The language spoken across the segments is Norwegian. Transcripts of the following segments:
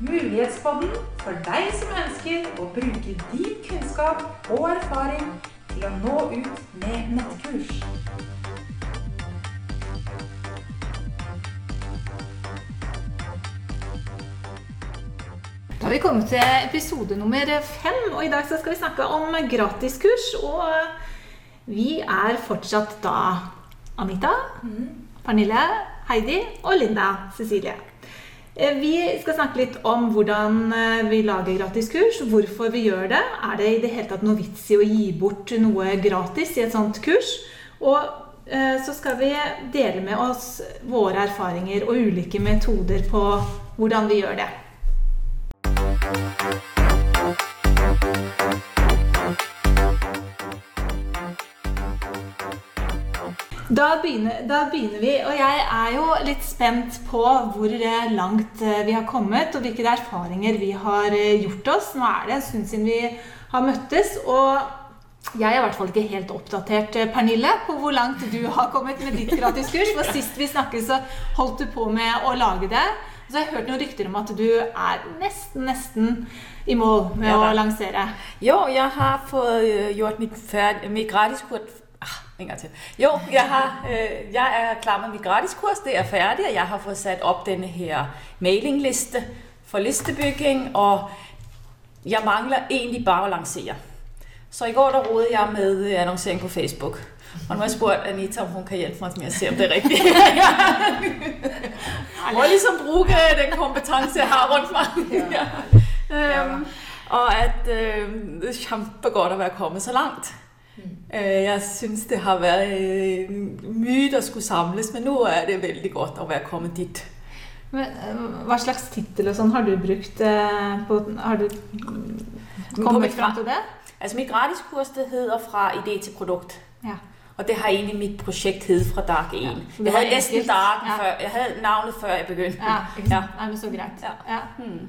Mulighetspodden for deg som ønsker å bruke din kunnskap og erfaring til å nå ut med nettkurs. Da har vi kommet til episode nummer fem, og i dag skal vi snakke om gratiskurs. Og vi er fortsatt da Anita, Pernille, Heidi og Linda Cecilie. Eh, Vi skal snakke litt om hvordan eh, vi lager gratiskurs, hvorfor vi gjør det. Er det i det hele tatt noe vits i å gi bort noe gratis i et sånt kurs? Og eh, så skal vi dele med oss våre erfaringer og ulike metoder på hvordan vi gjør det. Da begynner, da begynner vi, og jeg er jo litt spent på hvor eh, langt eh, vi har kommet, og hvilke erfaringer vi har eh, gjort oss. Nå er det en stund siden vi har møttes, og jeg er i hvert fall ikke helt oppdatert, Pernille, på hvor langt du har kommet med ditt gratiskurs. For sist vi snakket, så holdt du på med å lage det. Så jeg har hørt noen rykter om at du er nesten, nesten i mål med Ja å lansere. Jo, jeg har fået øh, gjort mitt, mitt mit gratiskurs. En gang til. Jo, jeg, har, øh, jeg er klar med mit gratiskurs. Det er færdig, og jeg har fått satt opp denne her mailingliste for listebygging, og jeg mangler egentlig bare å lansere. Så i går der jeg med annonsering annoncering på Facebook. Og nå har jeg spurt Anita, om hun kan hjelpe meg med å se, om det er riktig. jeg må liksom bruke den kompetanse jeg har rundt meg. Ja. Um, og at øh, det er kjempegodt å være kommet så langt. Øh, Jeg synes, det har været øh, mye, der skulle samles, men nå er det veldig godt å være kommet dit. Men, eh, hva slags tittel og sånn har du brukt på Har du kommet fram til det? Altså Mitt gratiskurs, det hedder Fra idé til produkt. Ja. Og det har egentlig mitt prosjekt hed fra dag 1. Ja, jeg hadde nesten Ja. før. Jeg hadde navnet før jeg begynte. Ja? Ja. Nei, men så greit. Ja. Ja. Hmm.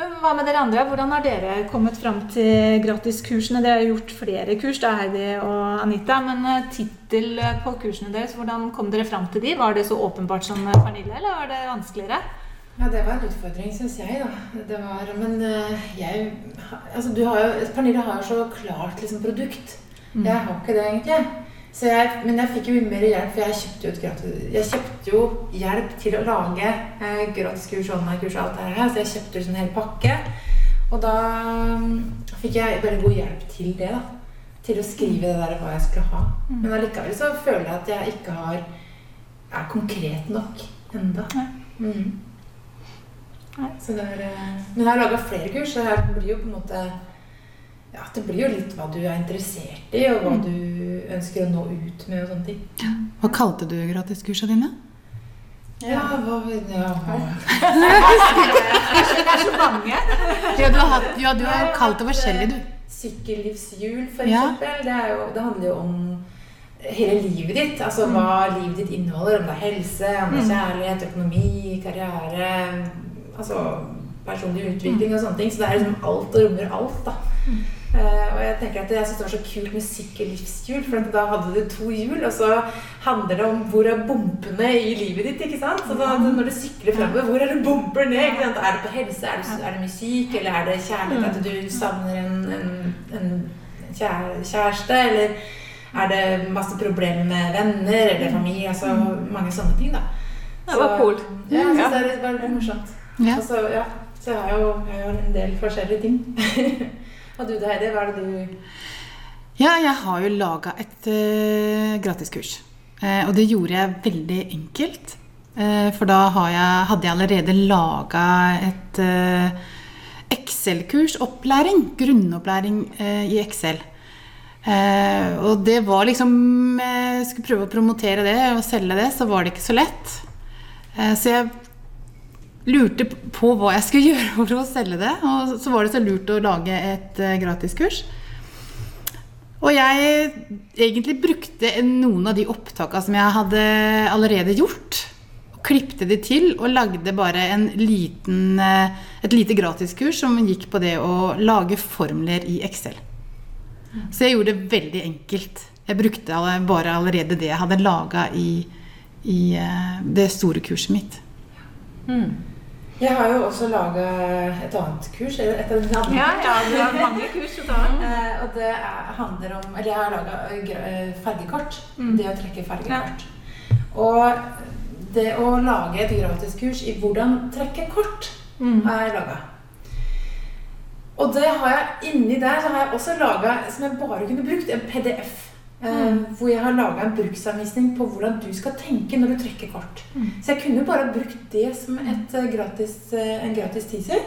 Men hva med dere andre? Hvordan har dere kommet fram til gratiskursene? Dere har gjort flere kurs, da, Heidi og Anita. Men eh, tittel på kursene deres, hvordan kom dere fram til de? Var det så åpenbart som eh, Pernille, eller var det vanskeligere? Ja, det var en utfordring, syns jeg, da. Det var, men eh, jeg Altså, du har jo Pernille har jo så klart liksom produkt. Mm. Jeg har ikke det, egentlig. Så jeg, men jeg fikk jo mer hjelp, for jeg kjøpte jo gratis Jeg kjøpte jo hjelp til å lage eh, gratiskurs, online-kurs og alt det her. Så jeg kjøpte en hel pakke. Og da mm, fikk jeg veldig god hjelp til det, da. Til å skrive det der hva jeg skulle ha. Mm. Men allikevel så føler jeg at jeg ikke har er konkret nok enda. Mm. Så det er, eh, men jeg har laga flere kurs, så jeg blir jo på en måte ja, Det blir jo litt hva du er interessert i, og hva Mm. du ønsker å nå ut med og sånne ting. Hva kalte du gratiskursa dine? Ja, hva ja, Det er så mange. Ja, du har, hatt, ja, du har kalt det forskjellig, du. Sykkellivshjul, for Ja. eksempel. Det, jo, det handler jo om hele livet ditt. Altså Mm. hva livet ditt inneholder. Om det er helse, om det er kjærlighet, økonomi, karriere Altså personlig utvikling og sånne ting. Så det er liksom alt og rommer alt, da. Mm. Eh, og jeg tenker at jeg synes det var så kult med sykkellivshjul, for da hadde du to hjul, og så handler det om hvor er bompene i livet ditt, ikke sant? Så da, når du sykler fremover, hvor er det bumper ned? Ikke sant? Er det på helse, er det, er det musikk, eller er det kjærlighet, at du savner en, en, en kjære, kjæreste, eller er det masse problemer med venner eller familie, altså mange sånne ting, da. Det var cool. Ja, jeg syns det er litt- morsomt. Ja. Altså, så, ja, så jeg har jo, jeg har jo en del forskjellige ting. og du Heidi, hva er det du Ja, jeg har jo laga et uh, gratiskurs. Uh, og det gjorde jeg veldig enkelt. Uh, for da jeg, hadde jeg allerede laga et eh, Excel-kurs, opplæring, grunnopplæring eh, i Excel. Eh, og det var liksom Jeg skulle prøve å promotere det og selge det, så var det ikke så lett. Eh, så jeg lurte på hva jeg skulle gjøre for å selge det. Og så var det så lurt å lage et eh, gratiskurs. Og jeg egentlig brukte noen av de opptakene som jeg hadde allerede gjort. Og klippte de til og lagde bare en liten, eh, et lite gratiskurs som gikk på det å lage formler i Excel. Så jeg gjorde det veldig enkelt. jeg brukte bare allerede det jeg hadde laga i, i eh, det store kurset mitt. Jeg har jo også laga et annet kurs. Eller et av de Ja, ja, du har mange kurs å ta. Eh, og det er, handler om Eller jeg har laga fargekort. Det å trekke fargekort. Og det å lage et gratiskurs i hvordan trekke kort har jeg laga. Og det har jeg inni der så har jeg også laga, som jeg bare kunne brukt, en PDF. Eh, Hvor jeg har laga en bruksanvisning på hvordan du skal tenke når du trekker kort. Så jeg kunne bare brukt det som et eh, gratis, eh, en gratis teaser.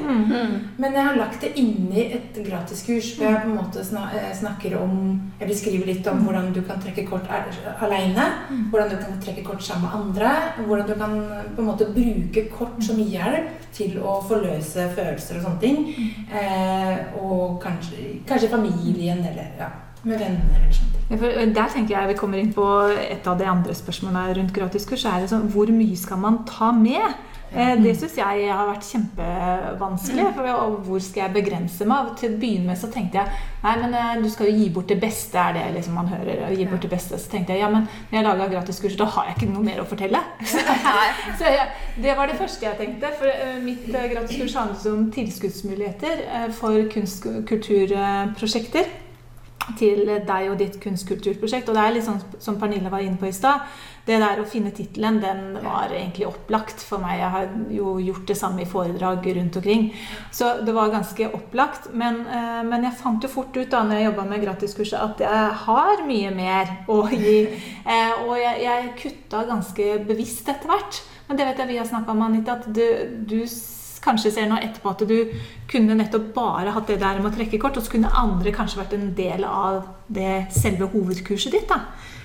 Men jeg har lagt det inni et gratiskurs hvor jeg på en måte snakker om Eller beskriver litt om hvordan du kan trekke kort aleine. alene. Hvordan du kan trekke kort sammen med andre. Hvordan du kan på en måte bruke kort som hjelp til å forløse følelser og sånne ting. Eh, og kanskje, kanskje familien eller ja, med venner eller sånt. Ja, eh, Der tenker jeg vi kommer inn på et av de andre spørsmålene rundt gratiskurs. er det sånn, Hvor mye skal man ta med? Eh, Det syns jeg har vært kjempevanskelig. For, hvor skal jeg begrense meg? Til å begynne med så tenkte jeg nei, men eh, du skal jo gi bort det beste, er det liksom man hører. Gi bort det beste. Så tenkte jeg ja, men når jeg laga gratiskurs, da har jeg ikke noe mer å fortelle. Så jeg, det var det første jeg tenkte. For mitt gratiskurs handlet om tilskuddsmuligheter for kunst- og kulturprosjekter til deg og ditt kunstkulturprosjekt. Og det er litt sånn som Pernille var inne på i stad. Det der å finne tittelen, den var egentlig opplagt for meg. Jeg har jo gjort det samme i foredrag rundt omkring. Så det var ganske opplagt. Men, eh, men jeg fant jo fort ut da når jeg jobba med gratiskurset, at jeg har mye mer å gi. Eh, og jeg, jeg kutta ganske bevisst etter hvert. Men det vet jeg vi har snakka om, Anita, at du, du kanskje ser nå etterpå at du kunne nettopp bare hatt det der med å trekke kort, og så kunne andre kanskje vært en del av det selve hovedkurset ditt. da.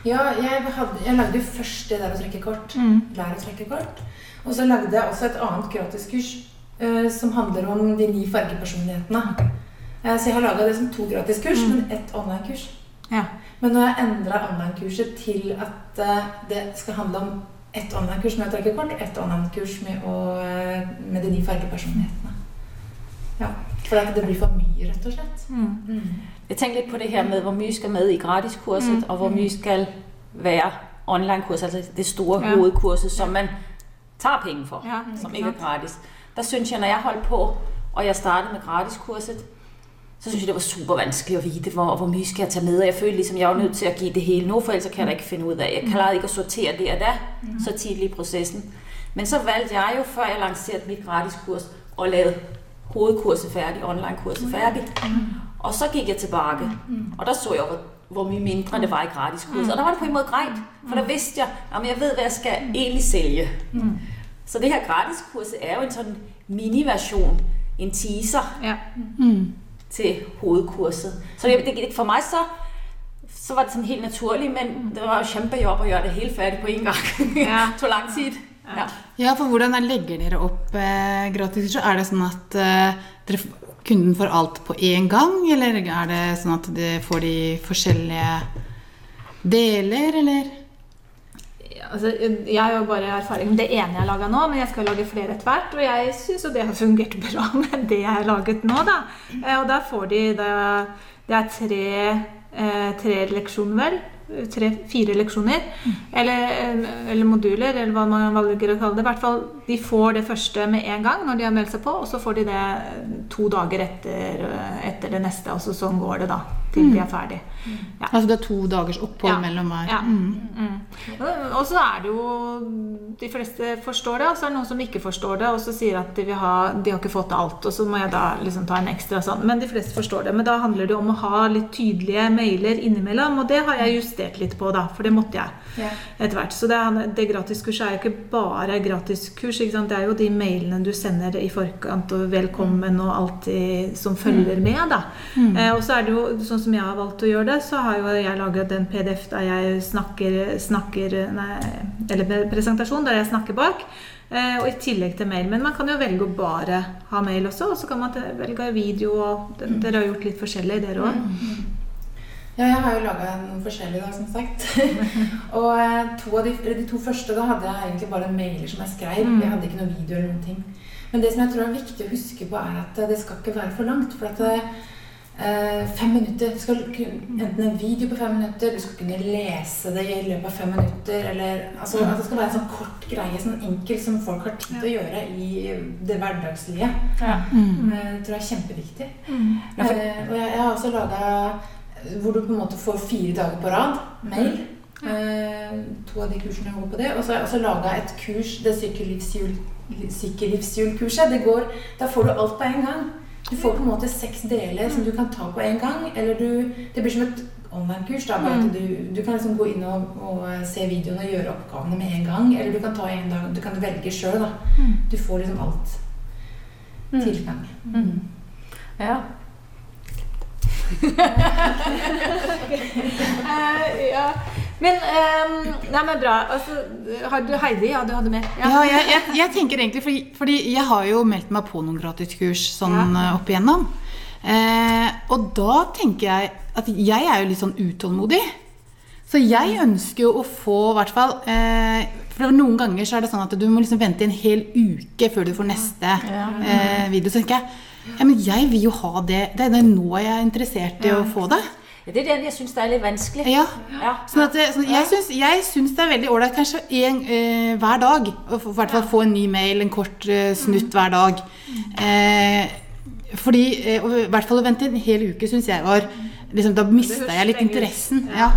Ja, jeg, hadde, jeg lagde jo først det der å trekke kort. Mm. Lær å trekke kort. Og så lagde jeg også et annet gratiskurs uh, som handler om de ni fargepersonlighetene. Uh, så jeg har laga det som to gratiskurs, men ett online-kurs. Ja. Men nå har jeg endra online-kurset til at uh, det skal handle om ett online-kurs med å trekke kort og ett online-kurs med, eh, med de ni fargepersonlighetene. Ja, For at det blir for mye, rett og slett. Mm. Mm. Jeg tenker litt på det her med, hvor mye skal med i gratiskurset, Mm. og hvor mye skal være online-kurs, altså det store Ja. hovedkurset, som man tar penger for, Ja, som ikke ikke er gratis. Der synes jeg, når jeg holdt på, og jeg startet med gratiskurset, så synes jeg, det var super vanskeligt at vide, hvor, hvor mye skal jeg tage med, og jeg følte ligesom, jeg var nødt til at give det hele. Nu, for ellers kan jeg da ikke finde ud af. Jeg klarede ikke at sortere det og da, så tidligt i processen. Men så valgte jeg jo, før jeg lancerede mit gratiskurs, at lave hovedkurset færdig, online-kurset færdig. Og så gik jeg tilbage, og der så jeg, hvor, hvor mye mindre det var i gratiskurset. Og der var det på en måde grejt, for der vidste jeg, at jeg ved, hvad jeg skal egentlig sælge. Så det her gratiskurset er jo en sådan mini-version, en teaser. Ja. Til hovedkurset. Så det, det, for mig så, så var det sådan helt naturligt, men det var jo kæmpe job at gøre det hele færdigt på en gang. Ja. det tog lang tid. Ja. Ja, for hvordan er- legger dere opp eh, gratiskurset? Er det sånn at eh, dere, kunden får alt på én gang, eller er det sånn at de får de forskjellige deler, eller? Altså, jeg har jo bare erfaring med det ene jeg har laga nå, men jeg skal lage flere etter hvert. Og jeg syns jo det har fungert bra med det jeg har laget nå, da. Eh, Og da får de Det, det er tre, eh, tre leksjoner, vel. Tre-fire leksjoner. Eller, eh, eller moduler, eller hva man velger å kalle det. I hvert fall, De får det første med en gang når de har meldt seg på, og så får de det to dager etter, etter det neste. Og så sånn går det da, til de er ferdig. Ja. Altså det er to dagers opphold Ja. mellom hver? Ja. Mm. Mm. Og så er det jo De fleste forstår det, og så er det noen som ikke forstår det, og så sier at de vil ha De har ikke fått alt, og så må jeg da liksom ta en ekstra sånn. Men de fleste forstår det. Men da handler det om å ha litt tydelige mailer innimellom, og det har jeg justert litt på, da, for det måtte jeg etter hvert. Så det, det gratiskurset er jo ikke bare gratiskurs, ikke sant? det er jo de mailene du sender i forkant, og velkommen og alt som følger med, da. Eh, og så er det jo sånn som jeg har valgt å gjøre det, så har jo jeg laget en PDF der jeg snakker, snakker nei, Eller presentasjon der jeg snakker bak. Eh, og i tillegg til mail. Men man kan jo velge å bare ha mail også, og så kan man velge video. og Dere har gjort litt forskjellig, dere òg. Ja, jeg har jo laga noen forskjellige, da, som sagt. og eh, to av de, de to første da hadde jeg egentlig bare mailer som jeg skrev. Mm. Jeg hadde ikke noe video eller noen ting. Men det som jeg tror er viktig å huske på, er at det skal ikke være for langt. For at det, eh, fem minutter. Du skal kunne, enten en video på fem minutter, du skal kunne lese det i løpet av fem minutter. Eller altså, at det skal være en sånn kort greie, sånn enkel som folk har tid til å gjøre i det hverdagslige. Ja. Mm. Eh, Det tror jeg er kjempeviktig. Ja, for- Eh, og jeg, jeg har også laga hvor du på en måte får fire dager på rad mail. Eh, to av de kursene går på det. Og så har jeg også laga et kurs, det sykellivshjul- sykellivshjulkurset. Det går, da får du alt på en gang. Du får på en måte seks deler som du kan ta på en gang. Eller du Det blir som et online-kurs. da, at du, du kan liksom gå inn og, og eh, se videoene og gjøre oppgavene med en gang. Eller du kan ta en dag, du kan velge sjøl, da. Du får liksom alt. Tilgang. Mm. Ja. uh, ja. Men um, Nei, men bra. Altså, har du Heidi? Ja, du hadde mer? Ja, jeg, jeg, jeg tenker egentlig, fordi, fordi jeg har jo meldt meg på noen gratiskurs sånn ja. opp igjennom. Eh, og da tenker jeg at jeg er jo litt sånn utålmodig. Så jeg ønsker jo å få i hvert fall eh, For noen ganger så er det sånn at du må liksom vente en hel uke før du får neste eh, video. Så tenker jeg ja, men jeg vil jo ha det. Det er det nå jeg er interessert i å få det. Det er det jeg syns er litt vanskelig. Ja. Ja. Sånn at, sånn, jeg, syns, jeg syns det er veldig ålreit kanskje en, uh, hver dag. å I hvert fall få en ny mail, en kort uh, snutt hver dag. Uh, fordi, I hvert fall å vente en hel uke syns jeg var liksom, Da mista jeg litt interessen. Ja.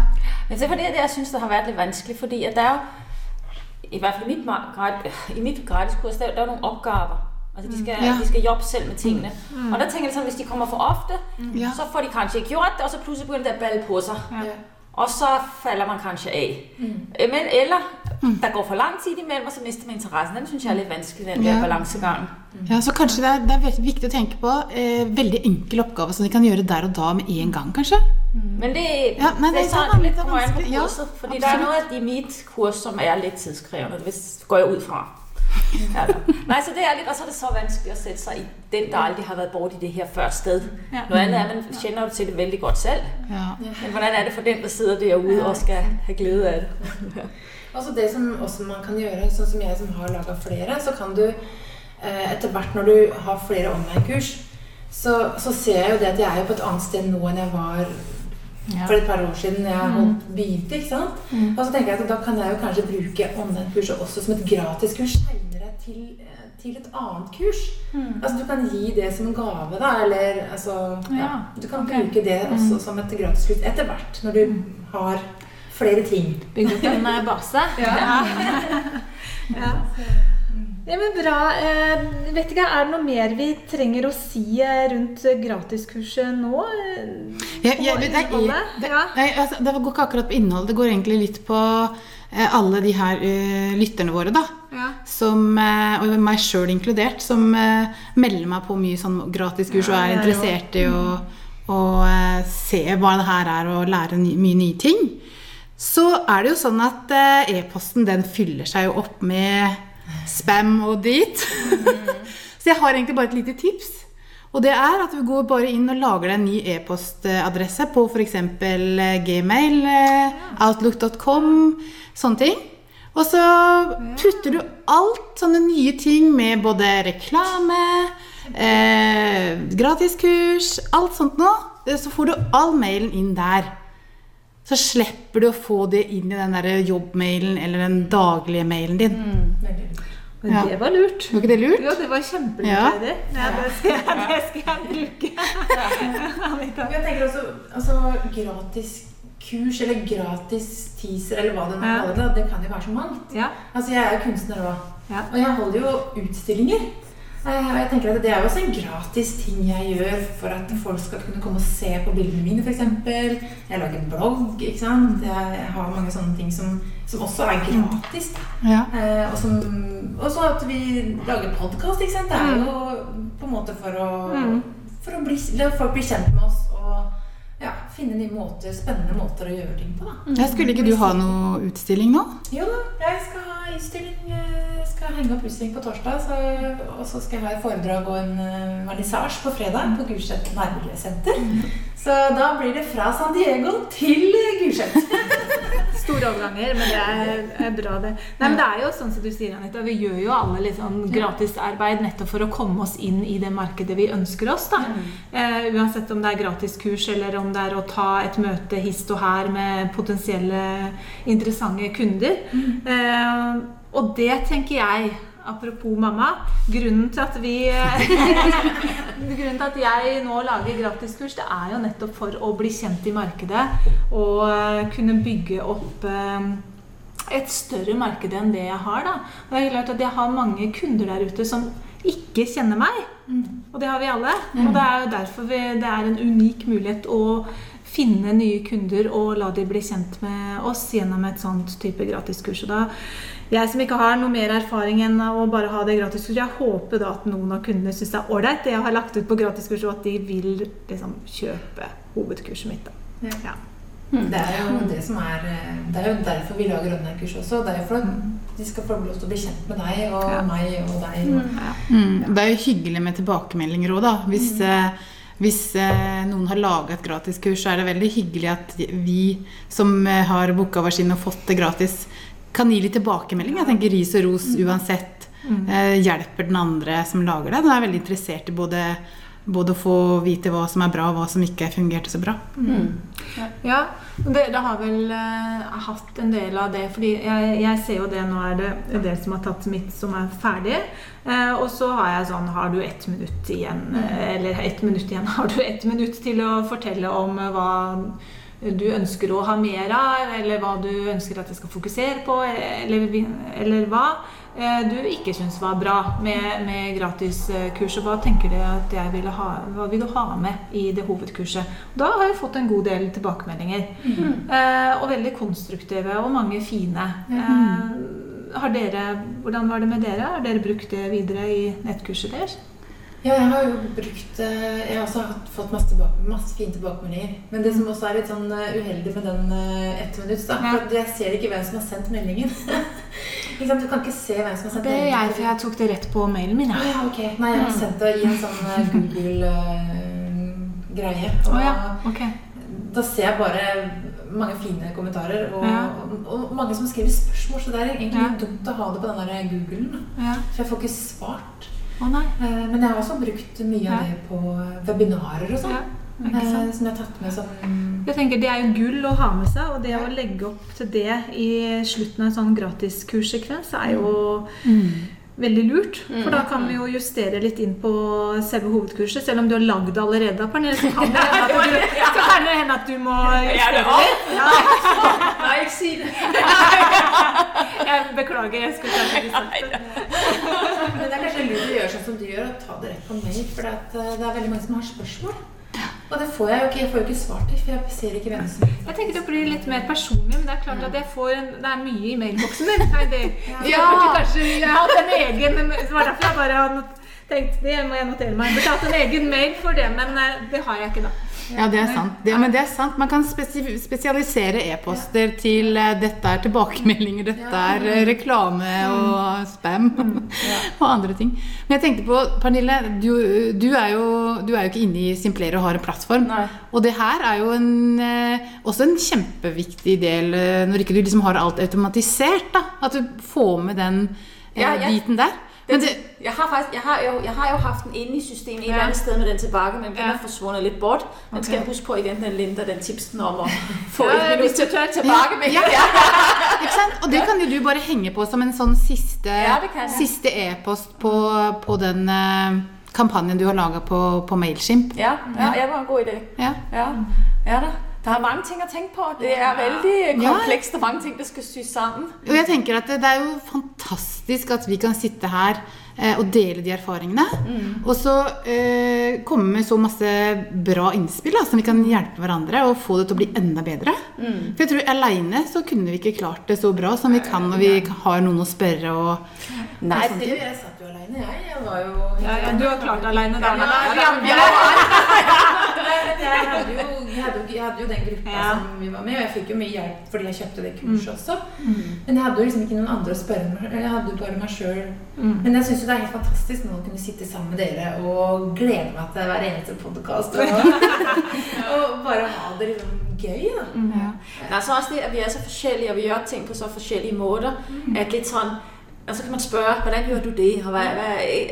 Men det er fordi jeg syns det har vært litt vanskelig, fordi at det er jo I hvert fall i mitt, grad- i mitt gratiskurs det er, det er noen oppgaver. Altså de skal, Ja. de skal jobbe selv med tingene. Og da tenker jeg sånn, Hvis de kommer for ofte, mm. så får de kanskje ikke gjort det, og så plutselig begynner det å balle på seg. Ja. Og så faller man kanskje av. Mm. Men, eller det går for lang tid imellom, og så mister man interessen. Den syns jeg er litt vanskelig, den der Ja. balansegangen. ja, Så kanskje det er, det er veldig viktig å tenke på eh, veldig enkel oppgave som de kan gjøre der og da med en gang, kanskje. Men det, Ja, nei, det er det er sånn litt er kommer an på vanskelig. Kurset. fordi det er noe i mitt kurs som er litt tidskrevende. Det går jeg ut fra. Ja, Nej, Nei, så det er litt, Og så er det så vanskelig å sette seg i den der aldrig har vært i det her før sted. Ja. Noget andet er man kjenner jo til det veldig godt selv. Ja. Men hvordan er det for den der sitter derude og skal ha glede av det? Altså det som også man kan gjøre, sånn som jeg som har laget flere, så kan du eh, etter hvert når du har flere online-kurs, så, så ser jeg jo det at jeg er jo på et annet sted nå enn jeg var for et par år siden jeg holdt, begynte. ikke sant? Og så tenker jeg at da kan jeg jo kanskje bruke online-kurset også som et gratiskurs seinere til, eh, til et annet kurs. Altså Du kan gi det som en gave, da, eller altså ja, Ja, Du kan bruke det også som et gratiskurs etter hvert, når du har flere ting. Bygge opp en eh, base. Ja. ja. Ja, men bra. Eh, vet ikke, Er det noe mer vi trenger å si eh, rundt gratiskurset nå? eh, nei, jeg, innholdet? det, Ja. nei, altså, det går ikke akkurat på innhold, det går egentlig litt på eh, alle de her uh, lytterne våre, da. Ja. Som, eh, og meg sjøl inkludert, som eh, melder meg på mye sånn gratiskurs og er interessert i å, å eh, se hva det her er, og lære ny, mye nye ting. Så er det jo sånn at e-posten den fyller seg jo opp med spam og dit. Så jeg har egentlig bare et lite tips. Og det er at du går bare inn og lager deg en ny e-postadresse på f.eks. gmail, outlook.com, sånne ting. Og så putter du alt sånne nye ting med både reklame, eh, gratiskurs, alt sånt noe. Eh, Så får du all mailen inn der. Så slipper du å få det inn i den der jobbmailen eller den daglige mailen din. Mm. Men Ja. det var lurt. Var ikke det lurt? Jo, det var kjempelurt. Ja. Det. Ja, det, skal jeg, det skal jeg bruke. Jeg tenker også altså, gratis kurs eller gratis teaser eller hva det nå Ja. det, det kan jo være så mangt. Ja. Altså, jeg er jo kunstner òg. Ja. Og jeg holder jo utstillinger. Og jeg tenker at Det er jo også en gratis ting jeg gjør for at folk skal kunne komme og se på bildene mine, f.eks. Jeg lager en blogg. ikke sant? Jeg har mange sånne ting som, som også er gratis. Ja. Eh, og som, og så at vi lager podkast. Det er jo på en måte for å, Mm. for å bli, la folk bli kjent med oss finne nye måter, spennende måter å gjøre ting på. da. Ja, skulle ikke du ha noe utstilling nå? Jo da, jeg skal ha utstilling. Jeg skal henge opp utstilling på torsdag. Så, og så skal jeg ha et foredrag og en uh, vernissasje på fredag på Gulset nærmiljøsenter. Så da blir det fra San Diego til Gulset. Store overganger, men det er, er bra, det. Nei, men det er jo sånn som du sier, Anita. Vi gjør jo alle litt sånn gratisarbeid nettopp for å komme oss inn i det markedet vi ønsker oss. da. Eh, uansett om det er gratiskurs, eller om det er å ta et møte hist og her med potensielle interessante kunder. Eh, og det tenker jeg Apropos mamma. Grunnen til at vi Grunnen til at jeg nå lager gratiskurs, det er jo nettopp for å bli kjent i markedet og eh, kunne bygge opp eh, et større marked enn det jeg har. da. Og det er klart at Jeg har mange kunder der ute som ikke kjenner meg. Og det har vi alle. Og det er jo derfor vi, det er en unik mulighet å finne nye kunder og la de bli kjent med oss gjennom et sånt type gratiskurs. Og da, jeg som ikke har noe mer erfaring enn å bare ha det gratiskurset, jeg håper da at noen av kundene syns det er ålreit det jeg har lagt ut på gratiskurs, og at de vil liksom kjøpe hovedkurset mitt. da. Ja. Ja. Det er jo det som er Det er jo derfor vi lager online-kurs også. Det er jo for at de skal få lov til å bli kjent med deg og Ja. meg og deg. Og, Mm, det er jo hyggelig med tilbakemeldinger òg, da. Hvis, eh, hvis eh, noen har laga et gratiskurs, så er det veldig hyggelig at vi som eh, har booka vår sin og fått det gratis, kan gi litt tilbakemelding. Jeg tenker ris og ros uansett. Eh, hjelper den andre som lager det. Den er veldig interessert i både, både å få vite hva som er bra, og hva som ikke fungerte så bra. Ja, dere har vel eh, hatt en del av det. fordi jeg, jeg ser jo det nå er det en del som har tatt mitt som er ferdig. Eh, og så har jeg sånn Har du ett minutt igjen? Eh, eller ett minutt igjen. Har du ett minutt til å fortelle om eh, hva du ønsker å ha mer av, eller hva du ønsker at jeg skal fokusere på, eller, eller hva eh, du ikke syns var bra med, med gratiskurset. Hva tenker du at jeg ville ha, hva vil du ha med i det hovedkurset? Da har jeg fått en god del tilbakemeldinger. Eh, og veldig konstruktive, og mange fine. Eh, har dere, hvordan var det med dere? Har dere brukt det videre i nettkurset deres? Ja, jeg har jo brukt eh, Jeg har også fått masse, masse fine tilbakemeldinger. Men det som også er litt sånn eh, uheldig med den uh, ett minutts, da Ja. Jeg ser ikke hvem som har sendt meldingen. Du kan ikke se hvem som har sendt Det er jeg, for jeg tok det rett på mailen min. Ja. ja, ok. Nei, jeg har sendt det i en sånn eh, Google-greie. Og oh, ja, okay. da ser jeg bare mange fine kommentarer, og, Ja. og, og mange som skriver spørsmål. Så det er egentlig Ja. dumt å ha det på den der Googlen. Ja. For jeg får ikke svart. Å nei. Eh, Men jeg har også brukt mye Ja. av det på webinarer og sånn. Ja, eh, Som jeg har tatt med sånn Jeg tenker Det er jo gull å ha med seg, og det å legge opp til det i slutten av en sånn gratiskurssekvens er jo veldig lurt. For da kan vi jo justere litt inn på selve hovedkurset. Selv om du har lagd det allerede, Pernille, så kan det hende at du, må justere litt. Ja, Nej, ikke si det. beklager, jeg skulle kanskje ikke sagt det. Men det er kanskje lurt å gjøre sånn som du gjør, og ta det rett på mail. For det, eh, det er veldig mange som har spørsmål. Og det får jeg jo ikke. Jeg får jo ikke svar til, for jeg ser ikke hvem som Jeg tenker det blir litt mer personlig, men det er klart at jeg får en, det er mye i mailboksen min. Nei, det, Ja. kanskje jeg har hatt en egen Det var derfor jeg bare tenkte det må jeg notere meg. Jeg burde hatt en egen mail for det, men eh, det har jeg ikke da. Ja, det er sant. Det, men det er sant. Man kan spesialisere e-poster til uh, dette er tilbakemeldinger, dette er uh, reklame og spam og andre ting. Men jeg tenkte på, Pernille, du, du, er, jo, du er jo ikke inne i Simplere og har en plattform. Nei. Og det her er jo en, uh, også en kjempeviktig del når ikke du liksom har alt automatisert. da, At du får med den Ja, ja. biten der. Men det, jeg, har faktisk, jeg, har jo, jeg har jo haft den inde i systemet et Ja. eller andet sted med den tilbage, men den Ja. er forsvundet lidt bort. Den skal Okay. jeg huske på igen, den Linda, den tipsen om at få Ja, et minut til, tilbage med. Ja. Ikke sant? Og det kan jo du bare henge på som en sånn siste Ja, siste e-post på, på den uh, kampanjen du har laget på, på Mailchimp. Ja, ja, ja, det var en god idé. Ja. Ja, ja da. Der er mange ting å tenke på. Det er veldig komplekst og mange ting, det skal sys sammen. Og jeg tenker at det, er jo fantastisk at vi kan sitte her eh, og dele de erfaringene. Og så eh, komme med så masse bra innspill da, som vi kan hjelpe hverandre og få det til å bli enda bedre. For jeg tror aleine så kunne vi ikke klart det så bra som vi kan når vi har noen å spørre og Nei, det, det, Jeg satt jo alene, jeg. Jeg var jo Ja, ja, du har klart det alene, da. men Ja, jeg hadde, jo, jeg, hadde jo, jeg hadde jo den gruppa Ja. som vi var med, og jeg fikk jo mye hjelp fordi jeg kjøpte det kurset også. Men jeg hadde jo liksom ikke noen andre å spørre meg eller Jeg hadde jo bare meg sjøl. Men jeg syns jo det er helt fantastisk nå å kunne sitte sammen med dere og glede meg til hver eneste podkast. Og, og bare ha det liksom gøy, da. Altså også det, at vi er så forskjellige, og vi gjør ting på så forskjellige måter, at litt sånn Og så kan man spørre hvordan gjør du det, og hva, hva,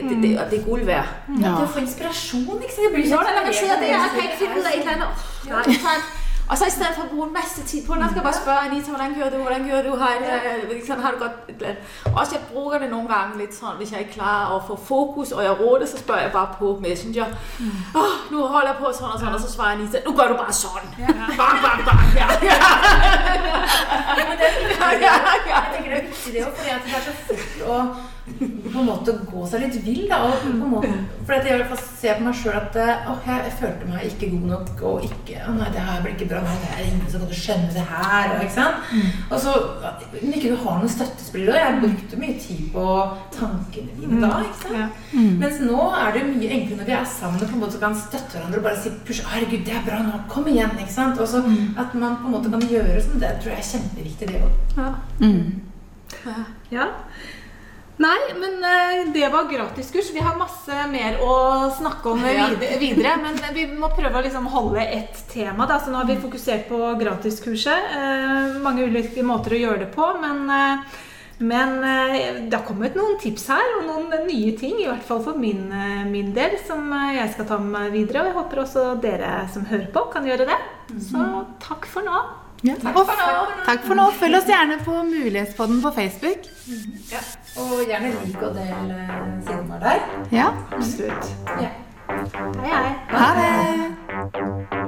det, det, og det er gull verdt. Ja. Det er jo for inspirasjon, ikke sant. Jeg blir Jo, så når man sier det, og kan ikke finde ud af et eller andet. Og så i stedet for å bruke en masse tid på der skal jeg bare spørre Anita, hvordan gjør du, hvordan gjør du, har, det, har du godt. Også jeg bruker det noen ganger litt sånn hvis jeg ikke klarer å få fokus, og jeg råder, så spør jeg bare på Messenger. Oh, 'Nå holder jeg på sånn og sånn', og så svarer Anita, 'Nå gjør du bare sånn'. Bang, bang, bang. Ja, det er. Jeg tenker det er viktig det også, fordi det er så fort å på en måte gå seg litt vill. da, og på en måte, for at jeg ser på meg sjøl at eh, jeg, jeg følte meg ikke god nok. Og ikke å nei, det her blir ikke bra. Nei, det er ingen som kan skjønne det her. Og, ikke sant? Og så, Når ikke du har noen støttespillere Jeg brukte mye tid på tankene mine da. ikke sant? Ja. Mens nå er det mye enklere når vi er sammen og på en måte kan støtte hverandre og bare si push, herregud, det er bra nå, kom igjen. ikke sant? Og så At man på en måte kan gjøre sånn, det tror jeg er kjempeviktig. det. Ja. Mm. Ja. Nei, men eh, det var gratiskurs. Vi har masse mer å snakke om videre, videre. Men vi må prøve å liksom holde ett tema. Da. Så nå har vi fokusert på gratiskurset. Eh, mange ulike måter å gjøre det på. Men, eh, men eh, det har kommet noen tips her, og noen nye ting. I hvert fall for min, eh, min del, som eh, jeg skal ta med meg videre. Og jeg håper også dere som hører på, kan gjøre det. Så takk for nå. Ja. Og takk for nå. Følg oss gjerne på Mulighetspodden på Facebook. Ja. Og gjerne lik og del eh, siden vår der. Ja. Absolutt. Ja. Hei, hei. Ha det!